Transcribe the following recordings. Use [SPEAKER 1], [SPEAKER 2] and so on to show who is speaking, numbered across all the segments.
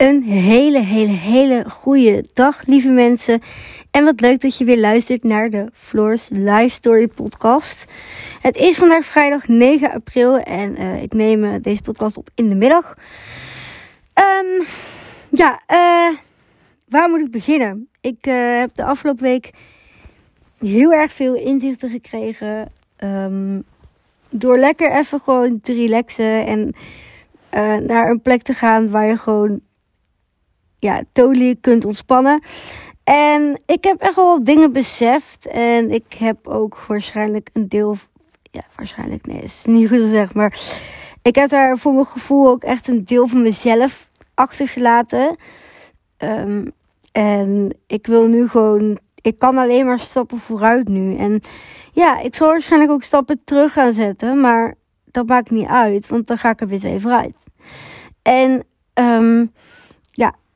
[SPEAKER 1] Een hele, hele, hele goede dag, lieve mensen. En wat leuk dat je weer luistert naar de Floors Live Story podcast. Het is vandaag vrijdag 9 april en uh, ik neem uh, deze podcast op in de middag. Um, ja, uh, waar moet ik beginnen? Ik heb de afgelopen week heel erg veel inzichten gekregen. Um, door lekker even gewoon te relaxen en naar een plek te gaan waar je gewoon ja, totally kunt ontspannen. En ik heb echt wel dingen beseft. En ik heb ook waarschijnlijk een deel. Ja, waarschijnlijk, nee, is niet goed gezegd. Maar ik heb daar voor mijn gevoel ook echt een deel van mezelf achtergelaten. Um, en ik wil nu gewoon. Ik kan alleen maar stappen vooruit nu. En ja, ik zal waarschijnlijk ook stappen terug gaan zetten. Maar dat maakt niet uit, want dan ga ik er weer even uit. En ja,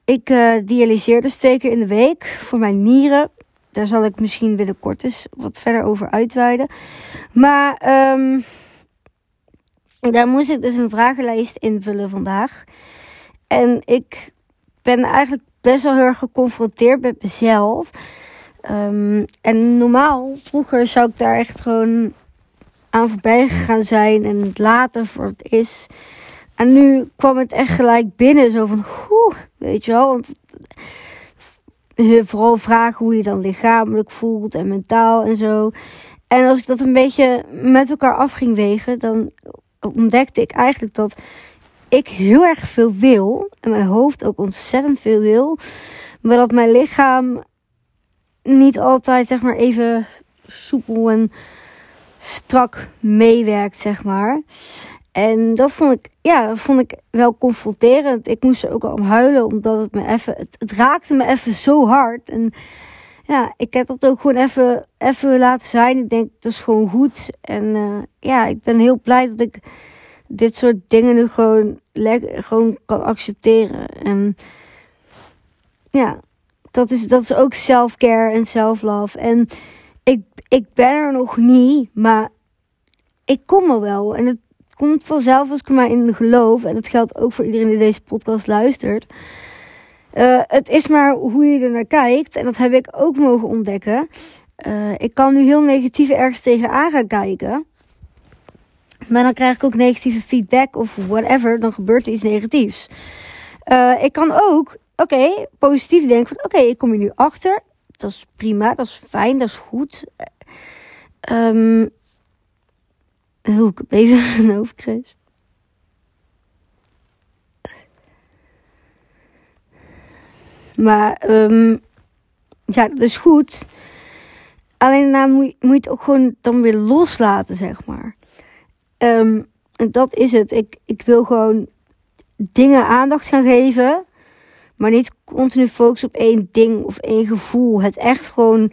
[SPEAKER 1] ik uh, dialyseer dus twee keer in de week voor mijn nieren. Daar zal ik misschien binnenkort eens wat verder over uitweiden. Maar um, daar moest ik dus een vragenlijst invullen vandaag. En ik ben eigenlijk best wel heel erg geconfronteerd met mezelf. Um, en normaal, vroeger zou ik daar echt gewoon aan voorbij gegaan zijn en het later voor het is. En nu kwam het echt gelijk binnen, zo van, oeh, weet je wel. Want vooral vragen hoe je dan lichamelijk voelt en mentaal en zo. En als ik dat een beetje met elkaar af ging wegen, dan ontdekte ik eigenlijk dat ik heel erg veel wil. En mijn hoofd ook ontzettend veel wil. Maar dat mijn lichaam niet altijd, zeg maar, even soepel en strak meewerkt, zeg maar. En dat vond ik, ja, vond ik wel confronterend. Ik moest er ook al om huilen, omdat het me even, het, raakte me even zo hard. En ja, ik heb dat ook gewoon even, even laten zijn. Ik denk, dat is gewoon goed. En uh, ja, ik ben heel blij dat ik dit soort dingen nu gewoon, gewoon kan accepteren. En ja, dat is, dat is ook self-care en self-love. En ik, ik ben er nog niet, maar ik kom er wel. En het komt vanzelf als ik er maar in geloof. En dat geldt ook voor iedereen die deze podcast luistert. Uh, het is maar hoe je er naar kijkt. En dat heb ik ook mogen ontdekken. Uh, ik kan nu heel negatief ergens tegenaan gaan kijken. Maar dan krijg ik ook negatieve feedback of whatever. Dan gebeurt er iets negatiefs. Uh, ik kan ook, oké, positief denken van... Oké, ik kom hier nu achter. Dat is prima, dat is fijn, dat is goed. Um, hoe ik even een hoofdkreus. Maar um, ja, dat is goed. Alleen daarna moet je, moet het ook gewoon dan weer loslaten, zeg maar. Um, en dat is het. Ik, ik wil gewoon dingen aandacht gaan geven. Maar niet continu focussen op één ding of één gevoel. Het echt gewoon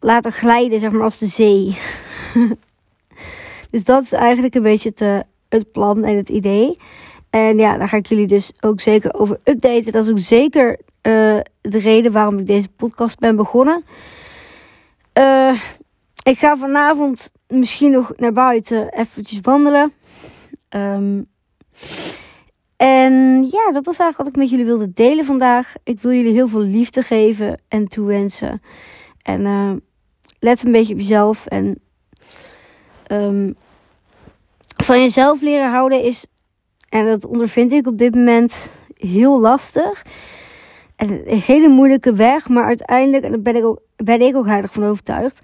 [SPEAKER 1] laten glijden, zeg maar, als de zee. Dus dat is eigenlijk een beetje het, het plan en het idee. En ja, daar ga ik jullie dus ook zeker over updaten. Dat is ook zeker uh, de reden waarom ik deze podcast ben begonnen. Uh, ik ga vanavond misschien nog naar buiten eventjes wandelen. Um, en ja, dat was eigenlijk wat ik met jullie wilde delen vandaag. Ik wil jullie heel veel liefde geven en toewensen. En uh, let een beetje op jezelf. En um, van jezelf leren houden is, en dat ondervind ik op dit moment, heel lastig. En een hele moeilijke weg, maar uiteindelijk, en daar ben ik ook, ben ik ook heilig van overtuigd,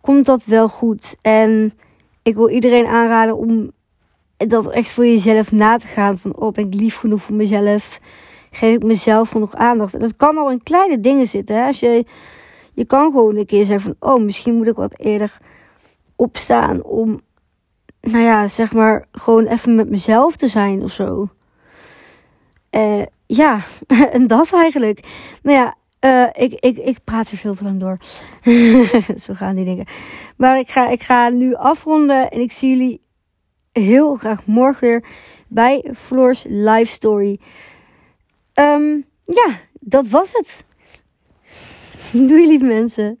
[SPEAKER 1] komt dat wel goed. En ik wil iedereen aanraden om dat echt voor jezelf na te gaan. Van, oh, ben ik lief genoeg voor mezelf? Geef ik mezelf genoeg aandacht? En dat kan al in kleine dingen zitten. Hè? Als je, je kan gewoon een keer zeggen van, oh, misschien moet ik wat eerder opstaan om nou ja, zeg maar, gewoon even met mezelf te zijn of zo. Uh, ja, en dat eigenlijk. Nou ja, uh, ik, ik, ik praat er veel te lang door. zo gaan die dingen. Maar ik ga, ik ga nu afronden en ik zie jullie heel graag morgen weer bij Floors Live Story. Um, ja, dat was het. Doei lieve mensen.